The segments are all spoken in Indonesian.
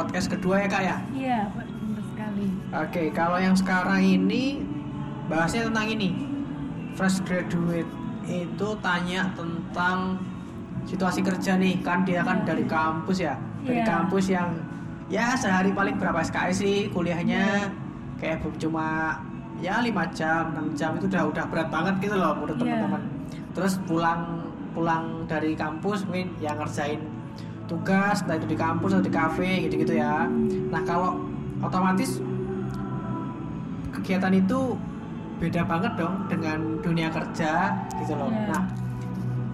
podcast kedua ya kak ya. Iya, benar sekali. Oke, kalau yang sekarang ini bahasnya tentang ini. Fresh graduate itu tanya tentang situasi kerja nih, kan dia kan Iya. dari kampus ya. Dari Iya. kampus yang ya sehari paling berapa SKS sih kuliahnya Iya. kayak cuma ya 5 jam, 6 jam itu udah udah berat banget gitu loh menurut Iya. teman-teman. Terus pulang pulang dari kampus mungkin yang ngerjain tugas entah itu di kampus atau di kafe gitu-gitu ya. Nah, kalau otomatis kegiatan itu beda banget dong dengan dunia kerja gitu loh. Iya. Nah,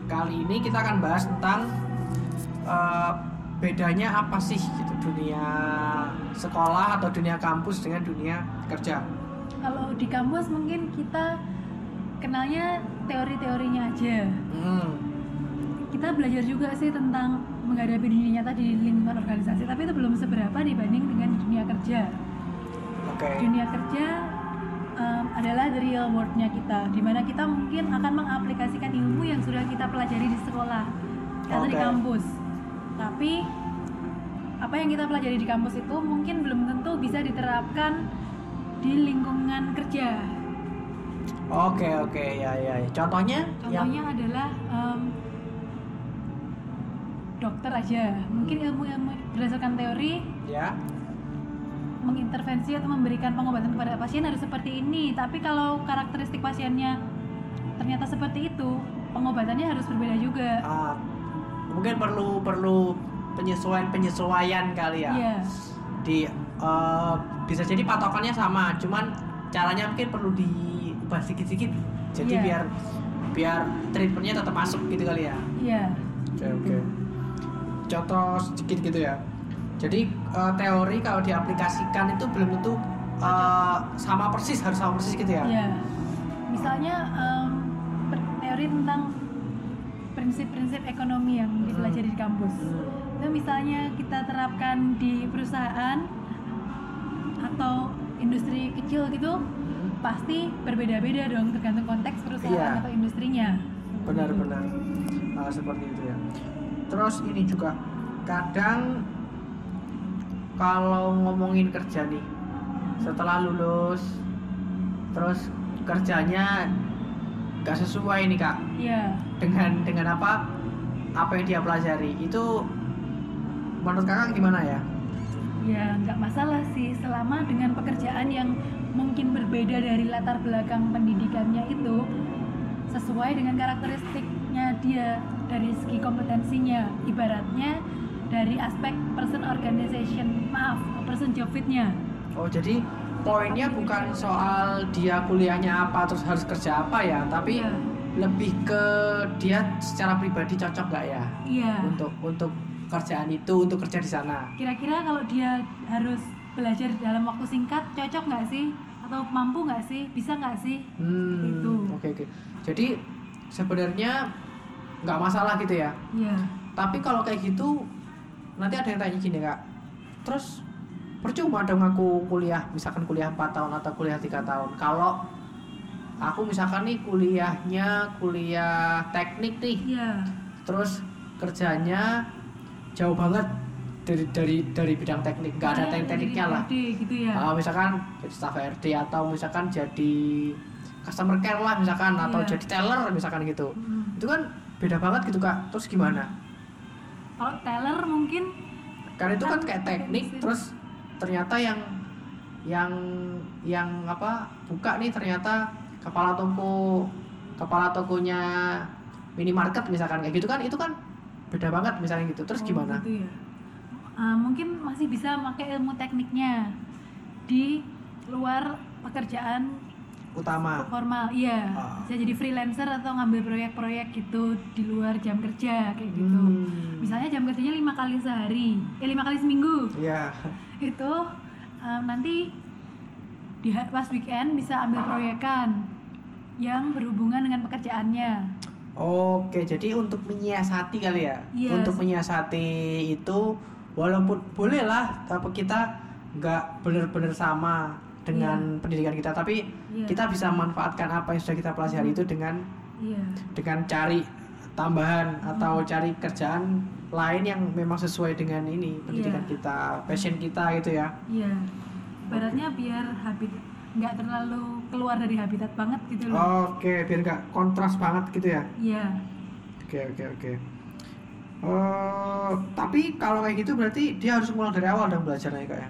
kali ini kita akan bahas tentang eh, bedanya apa sih gitu dunia sekolah atau dunia kampus dengan dunia kerja. Kalau di kampus mungkin kita kenalnya teori-teorinya aja. Hmm. Kita belajar juga sih tentang menghadapi dunia nyata di lingkungan organisasi, tapi itu belum seberapa dibanding dengan dunia kerja. Oke. Dunia kerja em, adalah the real world-nya kita, di mana kita mungkin akan mengaplikasikan ilmu yang sudah kita pelajari di sekolah atau di Oke. kampus. Tapi apa yang kita pelajari di kampus itu mungkin belum tentu bisa diterapkan di lingkungan kerja. Oke, oke, ya, ya. ya. Contohnya, yang Contohnya adalah em, dokter aja. Mungkin ilmu-ilmu berdasarkan teori ya. mengintervensi atau memberikan pengobatan kepada pasien harus seperti ini. Tapi kalau karakteristik pasiennya ternyata seperti itu, pengobatannya harus berbeda juga. ah, mungkin perlu perlu penyesuaian penyesuaian kali ya. Iya. Di eh, bisa jadi patokannya sama, cuman caranya mungkin perlu diubah sedikit-sedikit. Jadi Iya. biar biar treatmentnya tetap masuk gitu kali ya. Iya. Oke oke. Contoh sedikit gitu ya. Jadi eh, teori kalau diaplikasikan itu belum tentu eh, sama persis harus sama persis gitu ya. Iya. Misalnya per- teori tentang prinsip-prinsip ekonomi yang dipelajari di kampus. Hmm. Itu misalnya kita terapkan di perusahaan atau industri kecil gitu, Hmm. pasti berbeda-beda dong tergantung konteks Iya. perusahaan atau industrinya. Benar-benar Ah, seperti itu ya. Terus ini juga kadang kalau ngomongin kerja nih setelah lulus terus kerjanya gak sesuai nih kak Iya. dengan dengan apa apa yang dia pelajari itu menurut kakak gimana ya? Ya nggak masalah sih selama dengan pekerjaan yang mungkin berbeda dari latar belakang pendidikannya itu sesuai dengan karakteristiknya dia dari segi kompetensinya ibaratnya dari aspek person organization maaf person job fitnya Oh jadi poinnya bukan soal dia kuliahnya apa terus harus kerja apa ya, tapi Iya. lebih ke dia secara pribadi cocok nggak ya iya untuk untuk kerjaan itu untuk kerja di sana. kira-kira kalau dia harus belajar dalam waktu singkat cocok nggak sih atau mampu nggak sih bisa nggak sih Hmm, Itu. Oke oke. Jadi sebenarnya nggak masalah gitu ya. iya Tapi kalau kayak gitu nanti ada yang tanya gini kak. Terus percuma dong aku kuliah, misalkan kuliah 4 tahun atau kuliah tiga tahun. Kalau aku misalkan nih kuliahnya kuliah teknik nih, iya terus kerjanya jauh banget dari dari dari bidang teknik, nggak ada Makanya teknik tekniknya lah. RD gitu ya Ah, misalkan jadi staff RD atau misalkan jadi customer care lah misalkan atau Iya. jadi teller misalkan gitu Hmm. itu kan beda banget gitu kak. Terus gimana? Kalau teller mungkin. Karena itu kan Kan kayak teknik mesin. terus ternyata yang yang yang apa buka nih ternyata kepala toko kepala tokonya minimarket misalkan kayak gitu kan itu kan beda banget misalnya gitu. Terus Oh, gimana? gitu ya. Ah, mungkin masih bisa pakai ilmu tekniknya di luar pekerjaan utama formal iya Ah. bisa jadi freelancer atau ngambil proyek-proyek gitu di luar jam kerja kayak gitu Hmm. misalnya jam kerjanya lima kali sehari eh lima kali seminggu Iya. itu um, nanti di pas weekend bisa ambil proyekan yang berhubungan dengan pekerjaannya Oke, jadi untuk menyiasati kali ya. Iya. Untuk menyiasati itu walaupun boleh lah, tapi kita nggak benar-benar sama dengan pendidikan kita, tapi Iya. kita bisa manfaatkan apa yang sudah kita pelajari itu dengan iya dengan cari tambahan atau Hmm. cari kerjaan lain yang memang sesuai dengan ini pendidikan Iya. kita passion kita gitu ya Iya. Baratnya biar habit nggak terlalu keluar dari habitat banget gitu loh. oke biar nggak kontras banget gitu ya Iya. oke oke oke Eh, tapi kalau kayak gitu berarti dia harus mulai dari awal dong belajarnya kak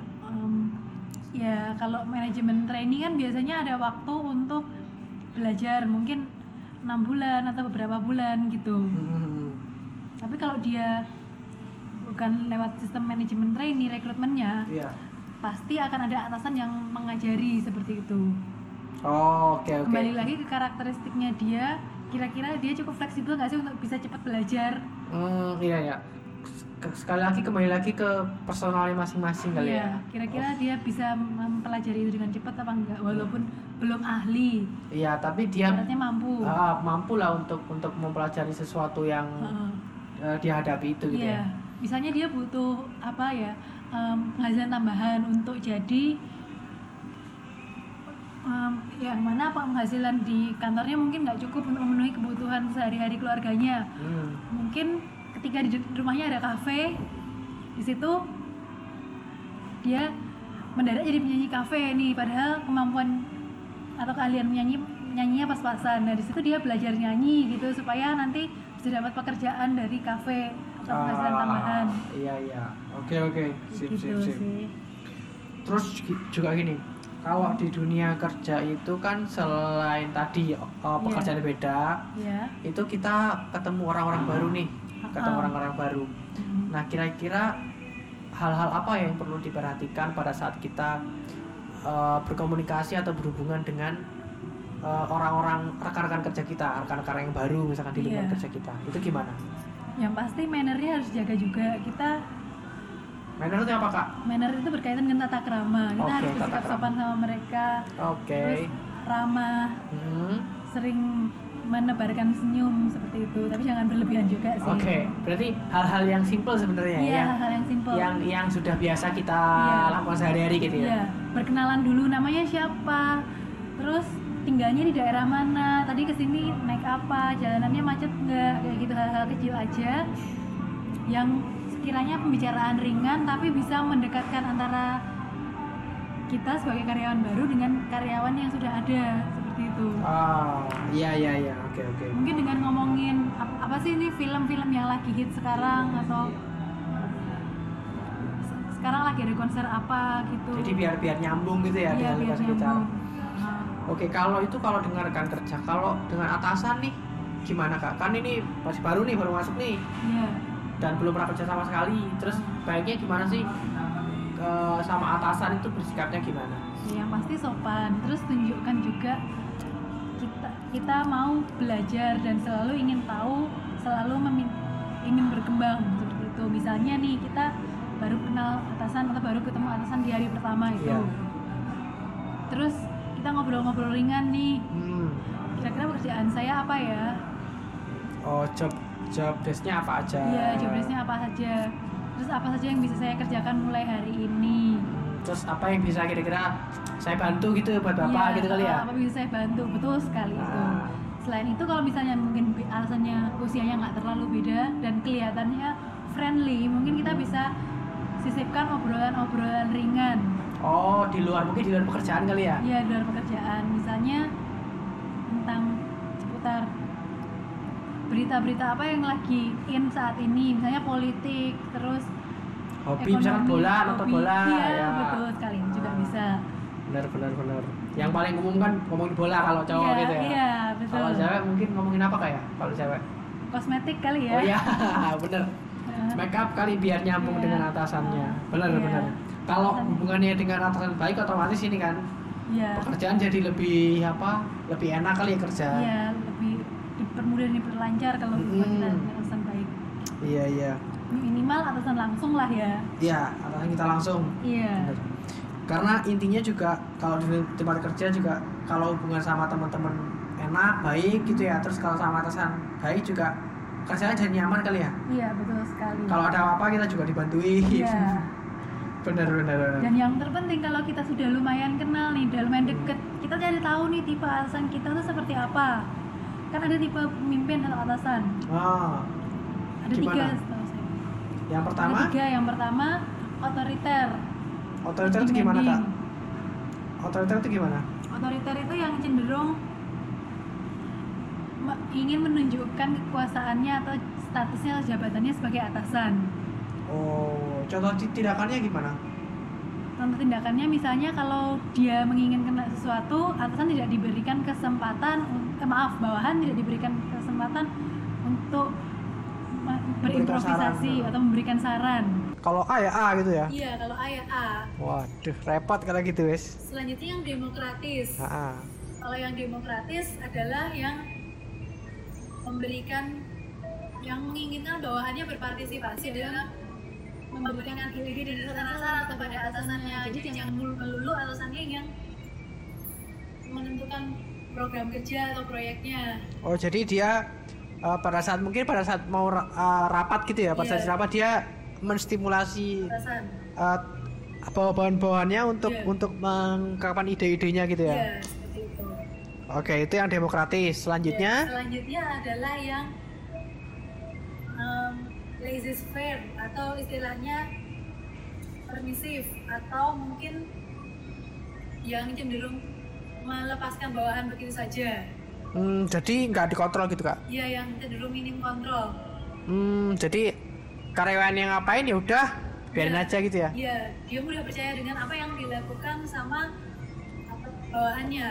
ya kalau manajemen training kan biasanya ada waktu untuk belajar mungkin enam bulan atau beberapa bulan gitu. Hmm. Tapi kalau dia bukan lewat sistem manajemen training rekrutmennya, Iya. pasti akan ada atasan yang mengajari seperti itu. Oh, oke oke. Kembali lagi ke karakteristiknya dia, kira-kira dia cukup fleksibel nggak sih untuk bisa cepat belajar? Hmm, iya ya. Ke- Sekali lagi kembali lagi ke personalnya masing-masing kali Iya, ya. kira-kira dia bisa mempelajari itu dengan cepat apa enggak walaupun belum ahli. Iya, tapi dia Ibaratnya mampu. ah, mampu lah untuk untuk mempelajari sesuatu yang Heeh. eh, dihadapi itu gitu Iya, ya. misalnya dia butuh apa ya em, penghasilan tambahan untuk jadi em, yang mana penghasilan di kantornya mungkin nggak cukup untuk memenuhi kebutuhan sehari-hari keluarganya. Hmm. Mungkin ketika di rumahnya ada kafe, di situ dia mendadak jadi penyanyi kafe nih, padahal kemampuan atau keahlian menyanyi nyanyinya pas-pasan. Nah di situ dia belajar nyanyi gitu supaya nanti bisa dapat pekerjaan dari kafe atau penghasilan Ah, tambahan. Iya iya. Oke oke. Sip gitu sip sip. sih. Terus juga gini, kalau di dunia kerja itu kan selain tadi Iya. eh, pekerjaan beda, Ya. itu kita ketemu orang-orang baru nih, ketemu Ah. orang-orang baru. Hmm. Nah, kira-kira hal-hal apa yang perlu diperhatikan pada saat kita uh, berkomunikasi atau berhubungan dengan uh, orang-orang rekan-rekan kerja kita, rekan-rekan yang baru misalkan di lingkungan Iya. kerja kita. Itu gimana? Yang pasti mannernya harus jaga juga. Kita Manner itu apa, Kak? manner itu berkaitan dengan tata krama. Kita Oke, harus bersikap sopan sama mereka. Oke. Terus ramah, Hmm. sering menebarkan senyum seperti itu. Tapi jangan berlebihan juga sih. Oke, berarti hal-hal yang simple sebenarnya Iya, yang hal-hal yang simple. yang yang sudah biasa kita Iya. lakukan sehari-hari gitu ya. Iya, berkenalan dulu namanya siapa. Terus tinggalnya di daerah mana? Tadi ke sini naik apa? Jalanannya macet nggak? Kayak gitu hal-hal kecil aja yang sekiranya pembicaraan ringan tapi bisa mendekatkan antara kita sebagai karyawan baru dengan karyawan yang sudah ada seperti itu. Oh, iya iya iya. Oke oke. Mungkin dengan ngomongin ap- apa sih ini film-film yang lagi hit sekarang atau se- sekarang lagi ada konser apa gitu. Jadi biar biar nyambung gitu ya Iya, dengan biar lintas bicara. nyambung. Nah, Oke, kalau itu kalau dengan rekan kerja, kalau dengan atasan nih gimana kak? Kan ini masih baru nih, baru masuk nih Iya. dan belum pernah kerja sama sekali. Terus baiknya gimana sih ke- sama atasan itu bersikapnya gimana? Ya, yang pasti sopan. Terus tunjukkan juga kita mau belajar dan selalu ingin tahu, selalu ingin berkembang seperti itu. Misalnya nih kita baru kenal atasan atau baru ketemu atasan di hari pertama itu. Iya. Terus kita ngobrol-ngobrol ringan nih. Hmm. Kira-kira pekerjaan saya apa ya? Oh, job job desk-nya apa aja? Iya, job desk-nya apa saja. Terus apa saja yang bisa saya kerjakan mulai hari ini? Terus apa yang bisa kira-kira saya bantu gitu buat bapak Iya, gitu kali ya? Apa bisa saya bantu? Betul sekali itu. Ah. Selain itu kalau misalnya mungkin alasannya usianya nggak terlalu beda dan kelihatannya friendly, mungkin kita bisa sisipkan obrolan-obrolan ringan. Oh, di luar mungkin di luar pekerjaan kali ya? Ya, dari pekerjaan. Misalnya tentang seputar berita-berita apa yang lagi in saat ini, misalnya politik, terus Hobi misalkan ekonomi, bola, nonton hobi. bola Iya, ya. betul sekali juga bisa. Benar benar benar. Yang paling umum kan ngomongin bola kalau cowok Iya, gitu ya. Iya, betul. Kalau cewek mungkin ngomongin apa kayak kalau cewek? Kosmetik kali ya. Oh iya, bener. Make up kali biar nyambung Iya. dengan atasannya. Bener Iya. bener. Kalau hubungannya dengan atasan baik otomatis ini kan Iya. pekerjaan jadi lebih apa? Lebih enak kali ya kerja. Iya, lebih dipermudah diperlancar kalau Mm-mm. hubungan kita dengan atasan baik. Iya iya. Minimal atasan langsung lah ya. Iya, atasan kita langsung. Iya. Bener. Karena intinya juga kalau di tempat kerja juga kalau hubungan sama teman-teman enak, baik gitu ya. Terus kalau sama atasan baik juga kerjanya jadi nyaman kali ya. Iya, betul sekali. Kalau ada apa-apa kita juga dibantuin. Iya. bener. bener. Dan yang terpenting kalau kita sudah lumayan kenal nih, udah lumayan deket, kita cari tahu nih tipe atasan kita tuh seperti apa. kan ada tipe pemimpin atau atasan Ah, ada Gimana? tiga yang pertama, ada tiga yang pertama otoriter otoriter itu gimana kak? Otoriter itu gimana? otoriter itu yang cenderung ingin menunjukkan kekuasaannya atau statusnya atau jabatannya sebagai atasan Oh, contoh ti- tindakannya gimana? contoh tindakannya misalnya kalau dia menginginkan sesuatu atasan tidak diberikan kesempatan eh, maaf bawahan tidak diberikan kesempatan untuk berimprovisasi atau memberikan saran Kalau A ya A gitu ya? iya kalau A ya A Waduh, repot kalau gitu wes. selanjutnya yang demokratis Ah, ah. kalau yang demokratis adalah yang memberikan yang menginginkan bawahannya berpartisipasi dalam memberikan ide-ide dan saran kepada atasannya jadi melulu melulu atasannya yang menentukan program kerja atau proyeknya Oh, jadi dia eh, pada saat mungkin pada saat mau eh, rapat gitu ya, pada Iya. saat rapat dia menstimulasi atasan eh, bawahan-bawahannya untuk Iya. untuk mengungkapkan ide-idenya gitu ya. ya seperti itu Oke, itu yang demokratis. Ya, Selanjutnya, selanjutnya adalah yang um, laissez-faire atau istilahnya permisif atau mungkin yang cenderung melepaskan bawahan begitu saja. Hmm, jadi nggak dikontrol gitu kak. Ya yang cenderung minim kontrol. Hmm, jadi karyawan yang ngapain ya udah biarin Iya. aja gitu ya. Ya, dia mudah percaya dengan apa yang dilakukan sama apa, bawahannya.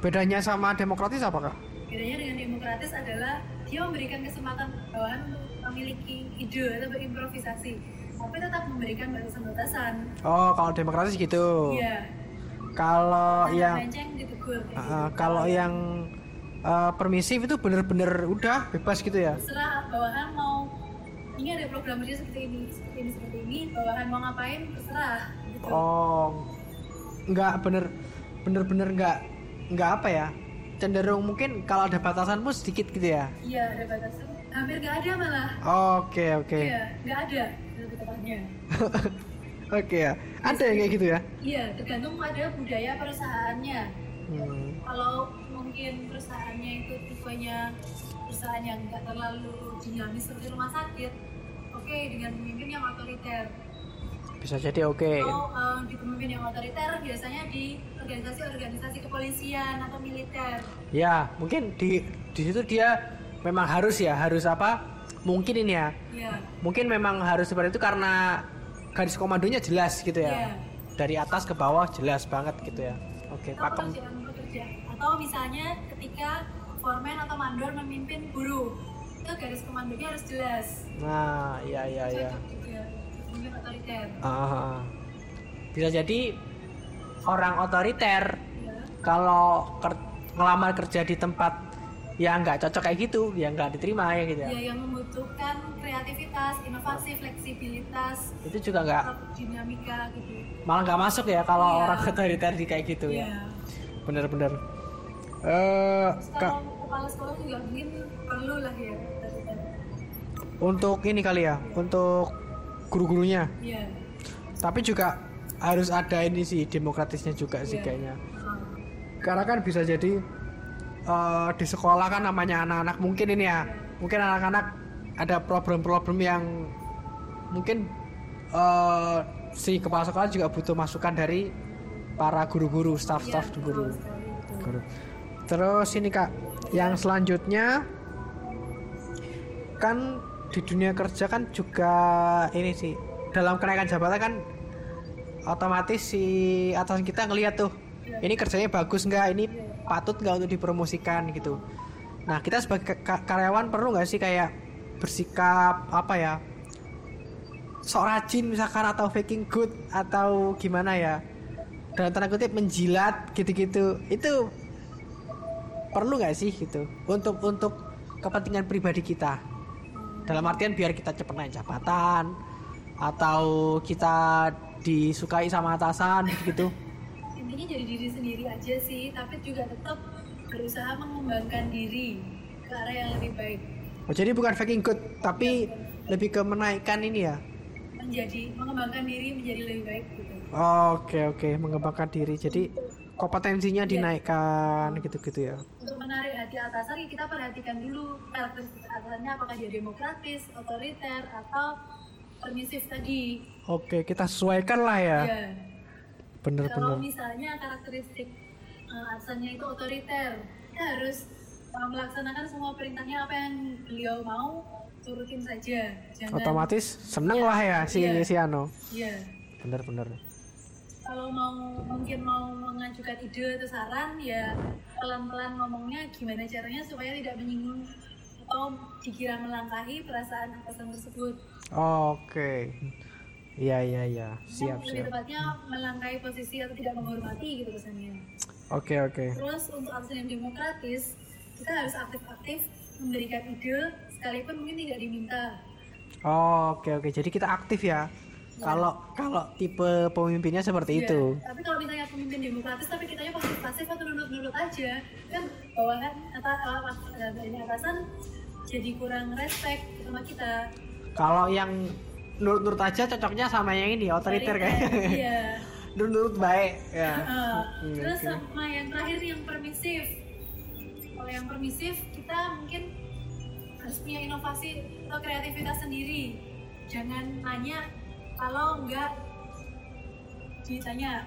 Bedanya sama demokratis apa kak? Bedanya dengan demokratis adalah dia memberikan kesempatan bawahan untuk memiliki ide atau berimprovisasi, tapi tetap memberikan batasan-batasan. Oh, kalau demokratis gitu. Iya. Kalau yang ditegur. Ah, gitu. kalau yang eh, permisif itu bener-bener udah bebas gitu ya. terserah bawahan mau ini ada program kerja seperti ini, seperti ini, seperti ini, bawahan mau ngapain terserah. Gitu. Oh, nggak bener bener-bener nggak nggak apa ya? Cenderung mungkin kalau ada batasan pun sedikit gitu ya. Iya ada batasan. Hampir nggak ada malah. Oke oke Iya nggak ada lebih tepatnya. oke ya. Ada yang kayak gitu ya? Iya tergantung pada budaya perusahaannya. Hmm. Kalau mungkin perusahaannya itu tipenya perusahaan yang nggak terlalu dinamis seperti rumah sakit, oke dengan pemimpin yang otoriter. Bisa jadi oke. Atau eh, di pemimpin yang otoriter biasanya di organisasi-organisasi kepolisian atau militer. Ya mungkin di di situ dia memang harus ya harus apa? Mungkin ini ya. Iya. Mungkin memang harus seperti itu karena garis komandonya jelas gitu ya. Iya. Dari atas ke bawah jelas banget gitu ya. Oke, Atau pakem. Atau misalnya ketika foreman atau mandor memimpin buruh, itu garis komandonya harus jelas. Nah, iya iya iya. Pemimpin otoriter. Ah, bisa jadi orang otoriter Ya. kalau ker- ngelamar kerja di tempat yang nggak cocok kayak gitu, yang nggak diterima ya gitu ya. Ya, yang membutuhkan kreativitas, inovasi, fleksibilitas, Itu juga nggak dinamika gitu. malah nggak masuk ya kalau Iya. orang otoriter di kayak gitu Iya. ya. Bener-bener. Kak, kalau kepala sekolah juga mungkin perlu lah ya. otoriter. untuk ini kali ya, untuk guru-gurunya. Iya. Tapi juga harus ada ini sih demokratisnya juga sih Iya. kayaknya. Ah. Karena kan bisa jadi eh, di sekolah kan namanya anak-anak mungkin ini ya, mungkin anak-anak ada problem-problem yang mungkin eh, si kepala sekolah juga butuh masukan dari para guru-guru, staff-staff Iya, guru. Guru. Terus ini kak, yang selanjutnya kan di dunia kerja kan juga ini sih dalam kenaikan jabatan kan otomatis si atasan kita ngelihat tuh ini kerjanya bagus nggak? Ini patut nggak untuk dipromosikan? Gitu. Nah kita sebagai ka- karyawan perlu nggak sih kayak bersikap apa ya sok rajin misalkan atau faking good atau gimana ya? Dalam tanda kutip menjilat gitu-gitu. Itu perlu nggak sih gitu? Untuk untuk kepentingan pribadi kita. Dalam artian biar kita cepat naik jabatan atau kita disukai sama atasan gitu. Intinya jadi diri sendiri aja sih tapi juga tetap berusaha mengembangkan diri ke arah yang lebih baik. Oh, jadi bukan faking good tapi lebih ke menaikkan ini ya? Menjadi mengembangkan diri menjadi lebih baik gitu. Oke oke mengembangkan diri. Jadi kompetensinya Iya. dinaikkan gitu-gitu ya untuk menarik hati atasan ya kita perhatikan dulu karakteristik atasannya apakah dia demokratis, otoriter atau permisif tadi. oke kita sesuaikan lah ya Ya. bener-bener Kalau misalnya karakteristik uh, atasannya itu otoriter, kita harus uh, melaksanakan semua perintahnya apa yang beliau mau turutin saja. Jangan otomatis seneng lah ya si Iya. si Ano ya bener-bener kalau mau mungkin mau mengajukan ide atau saran ya pelan-pelan ngomongnya gimana caranya supaya tidak menyinggung atau dikira melangkahi perasaan atasan tersebut. oke iya iya iya siap Lebih siap tepatnya melangkahi posisi atau tidak menghormati gitu kesannya. oke oke Terus untuk atasan yang demokratis kita harus aktif-aktif memberikan ide sekalipun mungkin tidak diminta. Oh, oke oke jadi kita aktif ya kalau kalau tipe pemimpinnya seperti Ya, itu Tapi kalau misalnya pemimpin demokratis tapi kitanya pasif-pasif atau nurut-nurut aja, kan bawahan kata uh, ini atasan jadi kurang respect sama kita. kalau yang nurut-nurut aja cocoknya sama yang ini otoriter kayaknya Iya. nurut-nurut baik ya Uh, Hmm, terus oke. sama yang terakhir yang permisif. Kalau yang permisif kita mungkin harus punya inovasi atau kreativitas sendiri. Jangan nanya kalau enggak ditanya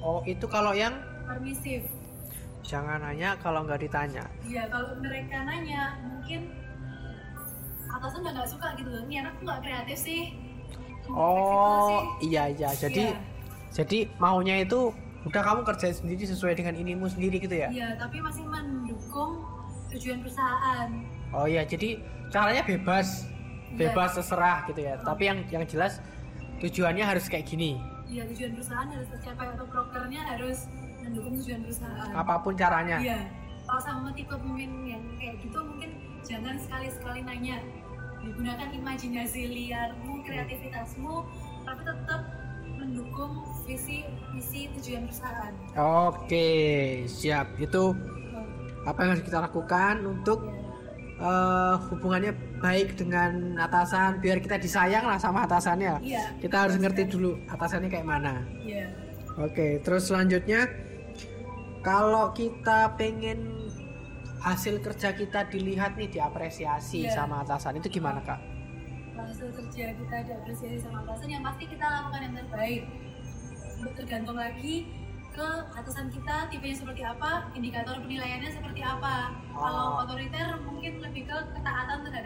oh itu kalau yang permisif. jangan nanya kalau nggak ditanya Iya, kalau mereka nanya, mungkin atasan udah nggak suka gitu loh. Ini anak nggak kreatif sih. Oh sih. iya iya jadi Iya. jadi maunya itu udah kamu kerjain sendiri sesuai dengan inimu sendiri gitu ya Iya, tapi masih mendukung tujuan perusahaan. oh iya jadi caranya bebas. Bebas terserah gitu ya tapi yang yang jelas tujuannya harus kayak gini Iya, tujuan perusahaan harus tercapai atau prokernya harus mendukung tujuan perusahaan. apa pun caranya Iya. Kalau sama tipe pemimpin yang kayak gitu mungkin jangan sekali-sekali nanya. Digunakan imajinasi liarmu, kreativitasmu, tapi tetap mendukung visi misi tujuan perusahaan. Oke, siap. Itu apa yang harus kita lakukan untuk eh, hubungannya baik dengan atasan, biar kita disayang lah sama atasannya. Iya. Kita harus ngerti dulu atasannya kayak mana. Iya. Oke, terus selanjutnya kalau kita pengen hasil kerja kita dilihat nih diapresiasi Iya. sama atasan itu gimana kak? hasil kerja kita diapresiasi sama atasan yang pasti kita lakukan yang terbaik tergantung lagi ke atasan kita tipenya seperti apa indikator penilaiannya seperti apa kalau Oh. otoriter mungkin lebih ke ketaatan terhadap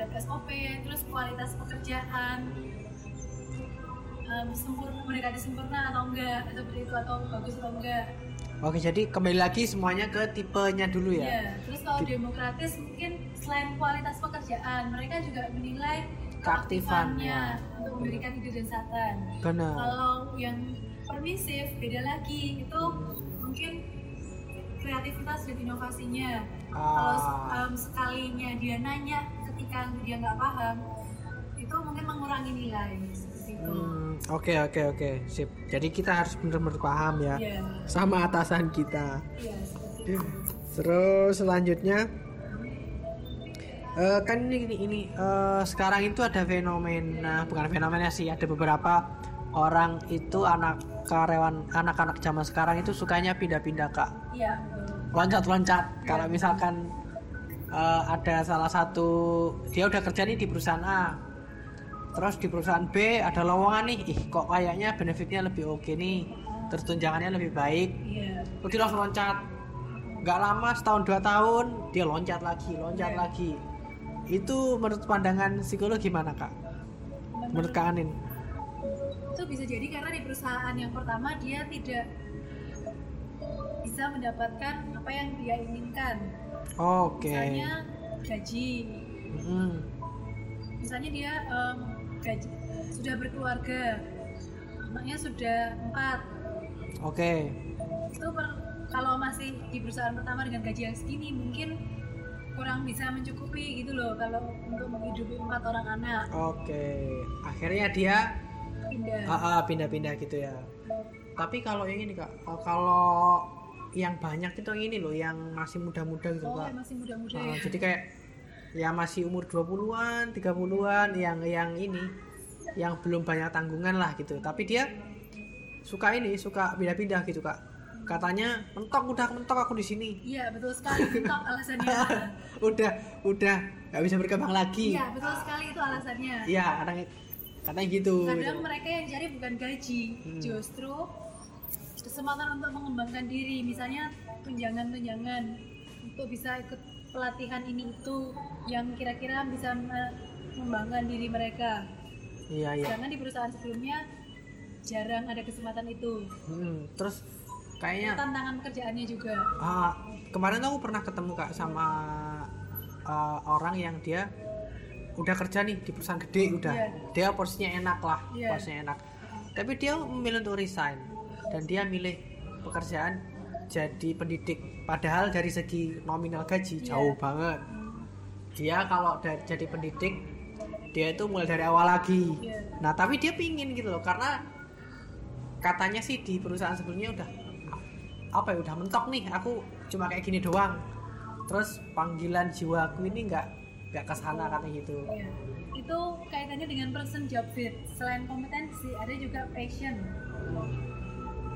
kualitas pekerjaan em, sempurna mendekati sempurna atau enggak seperti itu atau bagus atau enggak Oke, jadi kembali lagi semuanya ke tipenya dulu ya. Iya, terus kalau demokratis mungkin selain kualitas pekerjaan, mereka juga menilai Keaktifannya. untuk memberikan ide dan saran. Benar. Kalau yang permisif beda lagi, itu mungkin kreativitas dan inovasinya. Kalau Ah. em, sekalinya dia nanya ketika dia nggak paham, mengurangi nilai. Hmm, Oke oke oke sip. Jadi kita harus benar-benar paham ya Iya, sama atasan kita. iya seperti itu. Terus selanjutnya eh, kan ini ini, ini, eh, sekarang itu ada fenomena bukan fenomena sih ada beberapa orang itu anak karyawan anak-anak zaman sekarang itu sukanya pindah-pindah kak Iya, betul. loncat-loncat kalau misalkan eh, ada salah satu dia udah kerja nih di perusahaan A terus di perusahaan B ada lowongan nih. Ih kok kayaknya benefitnya lebih oke nih. Terus tunjangannya lebih baik. Iya. Terus dia langsung loncat. Nggak lama setahun dua tahun dia loncat lagi loncat Iya. lagi. Itu menurut pandangan psikolog gimana kak? Menurut kak Anin? Itu bisa jadi karena di perusahaan yang pertama dia tidak bisa mendapatkan apa yang dia inginkan. Oke. Misalnya gaji. Mm, misalnya dia em, gaji sudah berkeluarga. Anaknya sudah empat. Oke. Itu per- kalau masih di perusahaan pertama dengan gaji yang segini mungkin kurang bisa mencukupi gitu loh kalau untuk menghidupi empat orang anak. Oke. Akhirnya dia pindah. Ah, ah, pindah-pindah gitu ya. Tapi kalau yang ini kak oh, kalau yang banyak itu yang ini loh yang masih muda-muda gitu oh kak. masih muda-muda. Ah, ya jadi kayak ya masih umur 20-an, 30-an yang yang ini yang belum banyak tanggungan lah gitu. Tapi dia suka ini suka pindah-pindah gitu kak. Katanya mentok udah mentok aku di sini. Iya betul sekali. Mentok alasannya udah udah nggak bisa berkembang lagi. Iya betul sekali itu alasannya. Iya kadang katanya gitu kadang mereka yang cari bukan gaji Hmm. justru kesempatan untuk mengembangkan diri. Misalnya tunjangan-tunjangan untuk bisa ikut pelatihan ini itu yang kira-kira bisa me- mengembangkan diri mereka. Iya iya. Karena di perusahaan sebelumnya jarang ada kesempatan itu. Hmm, terus kayaknya tantangan pekerjaannya juga. Ah, kemarin aku pernah ketemu kak sama ah, orang yang dia udah kerja nih di perusahaan gede udah. Iya. dia posisinya enak lah Iya. posisinya enak. Tapi dia memilih untuk resign. Dan dia milih pekerjaan jadi pendidik. Padahal dari segi nominal gaji Iya. jauh banget. Dia kalau jadi pendidik dia itu mulai dari awal lagi. Iya. nah tapi dia pingin gitu loh karena katanya sih di perusahaan sebelumnya udah apa ya udah mentok nih aku cuma kayak gini doang. Terus panggilan jiwaku ini nggak nggak ke sana katanya gitu. Iya. itu kaitannya dengan person job fit. Selain kompetensi ada juga passion.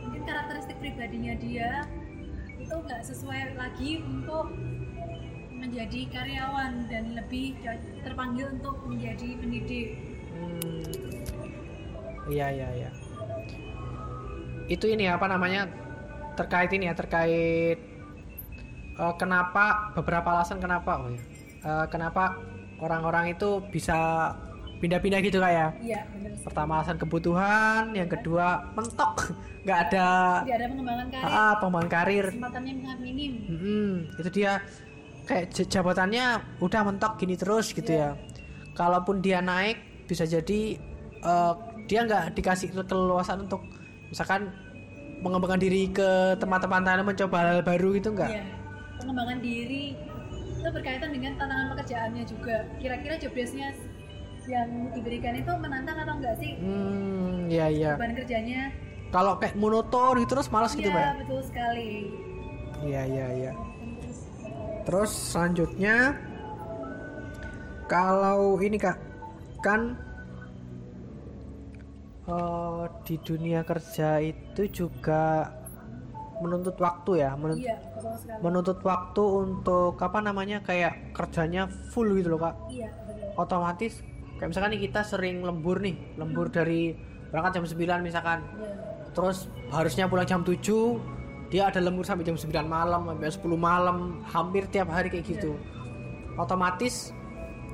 Mungkin karakteristik pribadinya dia itu nggak sesuai lagi untuk menjadi karyawan dan lebih terpanggil untuk menjadi pendidik. Hmm. iya iya iya. Itu ini apa namanya? Terkait ini ya terkait eh, kenapa beberapa alasan kenapa oh ya. Eh, kenapa orang-orang itu bisa pindah-pindah gitu kayak iya benar pertama alasan kebutuhan yang kedua mentok. Nggak ada tidak ada pengembangan karir. Ah, pengembangan karir. Kesempatannya sangat minim. Mm-mm, itu dia. Kayak jabatannya udah mentok gini terus gitu ya. Kalaupun dia naik bisa jadi eh, dia nggak dikasih ke- keleluasan untuk misalkan mengembangkan diri ke tempat-tempat lain mencoba hal baru gitu enggak Iya. pengembangan diri itu berkaitan dengan tantangan pekerjaannya juga. Kira-kira job desk-nya yang diberikan itu menantang atau enggak sih? Hmm ya ya beban kerjanya? Kalau kayak monoton gitu terus malas gitu Iya, pak betul sekali. Iya iya iya. Terus selanjutnya kalau ini kak kan eh, di dunia kerja itu juga menuntut waktu ya menun- iya betul sekali. menuntut waktu untuk apa namanya kayak kerjanya full gitu loh kak? Iya betul. Otomatis kayak misalkan nih kita sering lembur nih lembur dari berangkat jam 9 misalkan. Iya. terus harusnya pulang jam 7 dia ada lembur sampai jam 9 malam sampai 10 malam hampir tiap hari kayak gitu. Otomatis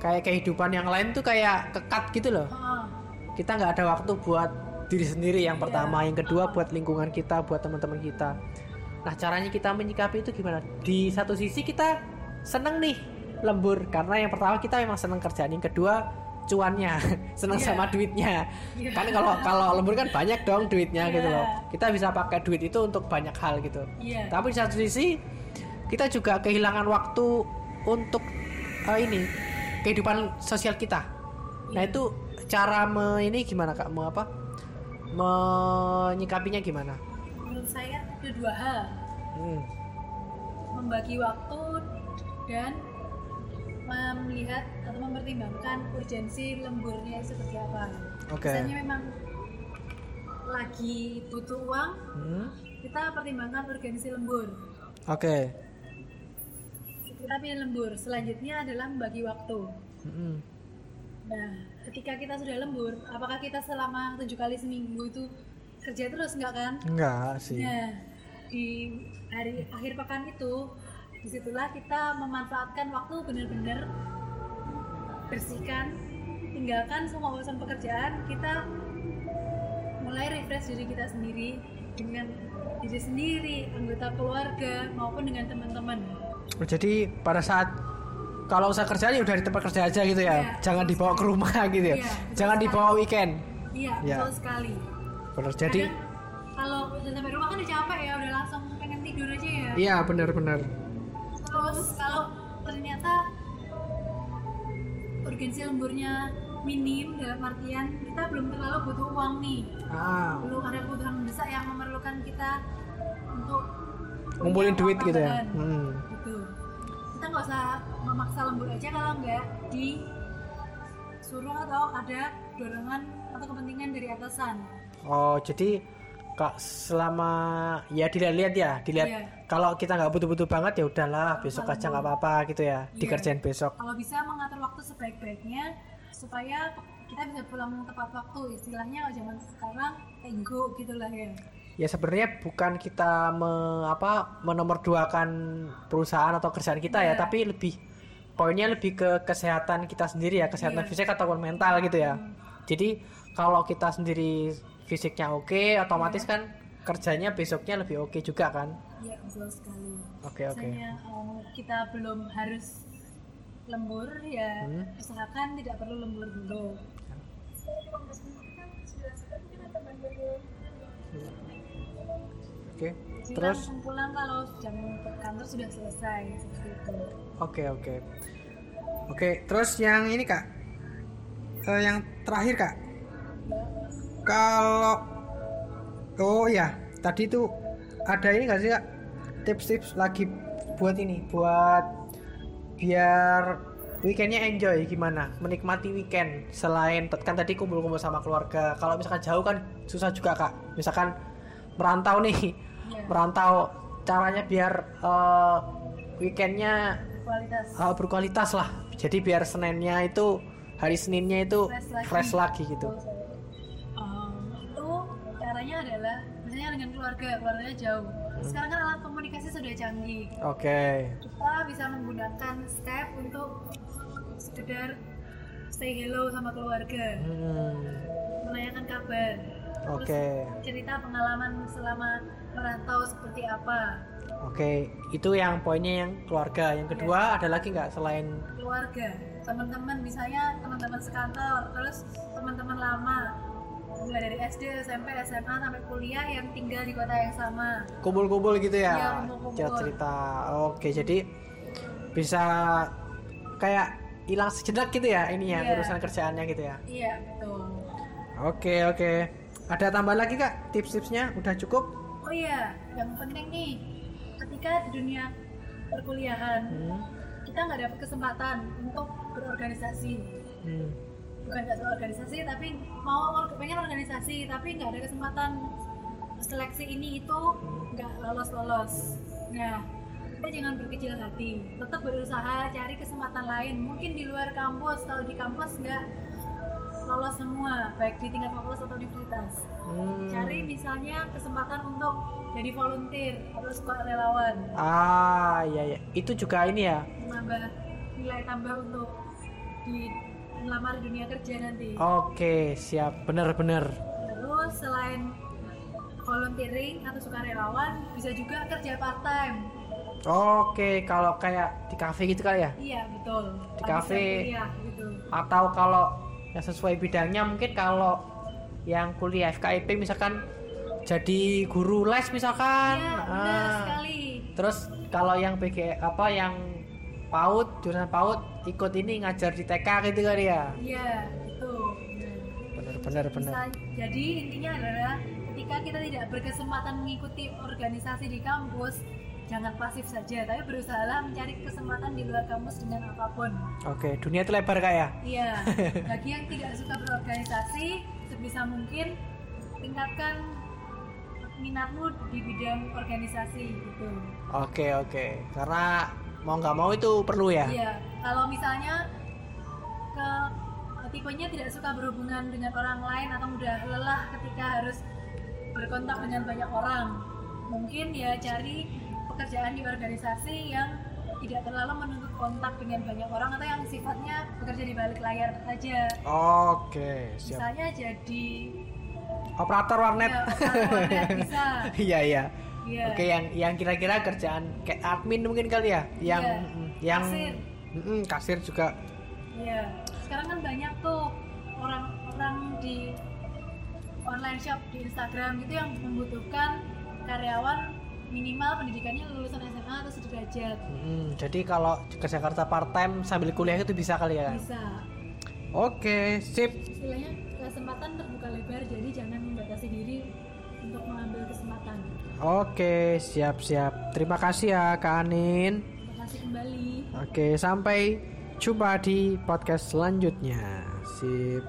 kayak kehidupan yang lain tuh kayak kekat gitu loh. Ah, kita nggak ada waktu buat diri sendiri yang pertama yang kedua buat lingkungan kita buat teman-teman kita. Nah caranya kita menyikapi itu gimana? Di satu sisi kita seneng nih lembur karena yang pertama kita memang seneng kerjaan yang kedua cuannya seneng Iya. sama duitnya Iya. kan kalau kalau lembur kan banyak dong duitnya gitu Iya. loh kita bisa pakai duit itu untuk banyak hal gitu iya tapi di satu sisi kita juga kehilangan waktu untuk eh, ini kehidupan sosial kita. Nah Iya. itu cara me, ini gimana kak? Mau apa? Menyikapinya gimana? menurut saya ada dua hal Hmm. membagi waktu dan melihat atau mempertimbangkan urgensi lemburnya seperti apa Oke. misalnya memang lagi butuh uang Hmm. kita pertimbangkan urgensi lembur Oke. kita pilih lembur selanjutnya adalah membagi waktu Hmm. nah ketika kita sudah lembur apakah kita selama tujuh kali seminggu itu kerja terus nggak kan Enggak sih. nah di hari akhir pekan itu di situlah kita memanfaatkan waktu benar-benar bersihkan tinggalkan semua urusan pekerjaan kita mulai refresh diri kita sendiri dengan diri sendiri anggota keluarga maupun dengan teman-teman Jadi pada saat kalau usaha kerjanya udah di tempat kerja aja gitu ya. Iya, Jangan dibawa ke rumah gitu ya. Betul Jangan sekali. dibawa weekend. iya Iya. betul sekali Benar. Jadi Kadang kalau udah sampai rumah kan udah capek ya udah langsung pengen tidur aja ya iya benar-benar. Terus kalau ternyata urgensi lemburnya minim dalam artian kita belum terlalu butuh uang nih. Ah, belum ada kebutuhan mendesak yang memerlukan kita untuk ngumpulin duit gitu ya. Hmm. gitu kita nggak usah memaksa lembur aja kalau nggak disuruh atau ada dorongan atau kepentingan dari atasan. Oh, jadi kak selama ya dilihat-lihat ya dilihat Iya. kalau kita nggak butuh-butuh banget ya udahlah besok aja nggak apa-apa gitu ya Iya. dikerjain besok kalau bisa mengatur waktu sebaik-baiknya supaya kita bisa pulang tepat waktu istilahnya kalau zaman sekarang ego gitulah ya ya sebenarnya bukan kita me, apa menomorduakan perusahaan atau kerjaan kita ya Iya. tapi lebih poinnya lebih ke kesehatan kita sendiri ya kesehatan Iya. fisik ataupun mental gitu ya Hmm. jadi kalau kita sendiri fisiknya oke otomatis Iya. kan kerjanya besoknya lebih oke juga kan? Iya betul sekali. Oke oke. Misalnya um, kita belum harus lembur ya Hmm. usahakan tidak perlu lembur dulu. Oke Jadi terus? langsung pulang kalau jam kantor sudah selesai seperti itu. Oke oke. Oke terus yang ini kak? Eh, yang terakhir kak kalau oh ya tadi tuh ada ini nggak sih kak? Tips-tips lagi buat ini buat biar weekendnya enjoy gimana? Menikmati weekend selain kan tadi kumpul-kumpul sama keluarga. Kalau misalkan jauh kan susah juga kak. Misalkan merantau nih Iya. merantau caranya biar eh, weekendnya kualitas uh, berkualitas lah. Jadi biar seninnya itu hari seninnya itu Fresh lagi. fresh lagi gitu. Um, keluarga keluarganya jauh. Sekarang kan alat komunikasi sudah canggih. Oke. Kita bisa menggunakan Skype untuk sekedar say hello sama keluarga. Hmm, menanyakan kabar. Terus oke. cerita pengalaman selama merantau seperti apa. Oke. Itu yang poinnya yang keluarga. Yang kedua ada lagi nggak selain keluarga. Teman-teman misalnya teman-teman sekantor terus teman-teman lama mulai dari SD, SMP, SMA sampai kuliah yang tinggal di kota yang sama. Kumpul-kumpul gitu ya? Iya, kumpul-kumpul. cerita cerita. Oke jadi bisa kayak hilang sejenak gitu ya ini ya Iya. urusan kerjaannya gitu ya? Iya betul. Oke oke. Ada tambahan lagi kak tips-tipsnya? Udah cukup? Oh iya yang penting nih ketika di dunia perkuliahan Hmm, kita nggak dapat kesempatan untuk berorganisasi. Hmm. Bukan nggak soal organisasi tapi mau pengen organisasi tapi nggak ada kesempatan seleksi ini itu nggak lolos lolos nah kita jangan berkecil hati tetap berusaha cari kesempatan lain mungkin di luar kampus kalau di kampus nggak lolos semua baik di tingkat fakultas atau universitas Hmm. cari misalnya kesempatan untuk jadi volunteer atau suka relawan Ah, iya ya. Itu juga ini ya. menambah nilai tambah untuk di melamar dunia kerja nanti Oke, siap. Bener-bener. Terus selain volunteering atau sukarelawan bisa juga kerja part time. Oke, kalau kayak di cafe gitu kali ya. Iya betul. Di kafe. gitu. Atau kalau yang sesuai bidangnya mungkin kalau yang kuliah FKIP misalkan jadi guru les misalkan. Iya benar Ah. sekali. Terus kalau yang PG apa yang PAUD, jurusan PAUD ikut ini ngajar di TK gitu kali ya. Iya itu. Bener bener. Bisa, jadi intinya adalah ketika kita tidak berkesempatan mengikuti organisasi di kampus, jangan pasif saja, tapi berusaha mencari kesempatan di luar kampus dengan apa pun. Oke, dunia itu lebar kak ya. Iya, bagi yang tidak suka berorganisasi, sebisa mungkin tingkatkan minatmu di bidang organisasi gitu. Oke oke, karena mau nggak mau itu perlu ya. Iya, kalau misalnya ke tipenya tidak suka berhubungan dengan orang lain atau mudah lelah ketika harus berkontak dengan banyak orang, mungkin ya cari pekerjaan di organisasi yang tidak terlalu menuntut kontak dengan banyak orang atau yang sifatnya bekerja di balik layar saja. Oke, siap. Misalnya jadi Operator warnet. ya, operator warnet bisa. Iya iya. Iya. Oke, yang yang kira-kira kerjaan kayak admin mungkin kali ya, yang Iya. mm, yang Kasir. Mm-mm, kasir juga. Iya. Sekarang kan banyak tuh orang-orang di online shop di Instagram gitu yang membutuhkan karyawan minimal pendidikannya lulusan SMA atau sederajat. Mm, jadi kalau ke Jakarta part time sambil kuliah itu bisa kali ya. Bisa. Oke, sip. Istilahnya kesempatan terbuka lebar jadi jangan membatasi diri. Oke, siap-siap. Terima kasih ya Kak Anin. Terima kasih kembali. Oke, sampai jumpa di podcast selanjutnya. Sip.